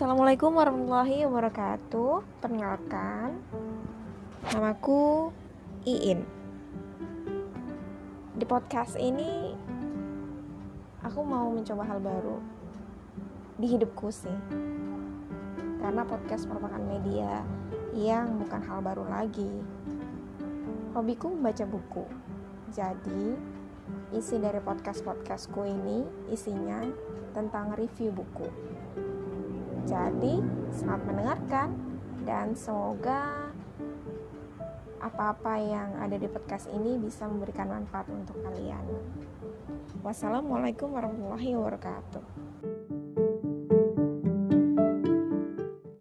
Assalamualaikum warahmatullahi wabarakatuh. Perkenalkan, namaku Iin. Di podcast ini, aku mau mencoba hal baru di hidupku sih. Karena podcast merupakan media yang bukan hal baru lagi. Hobiku membaca buku. Jadi, isi dari podcast-podcastku ini isinya tentang review buku. Jadi, selamat mendengarkan dan semoga apa-apa yang ada di podcast ini bisa memberikan manfaat untuk kalian. Wassalamualaikum warahmatullahi wabarakatuh.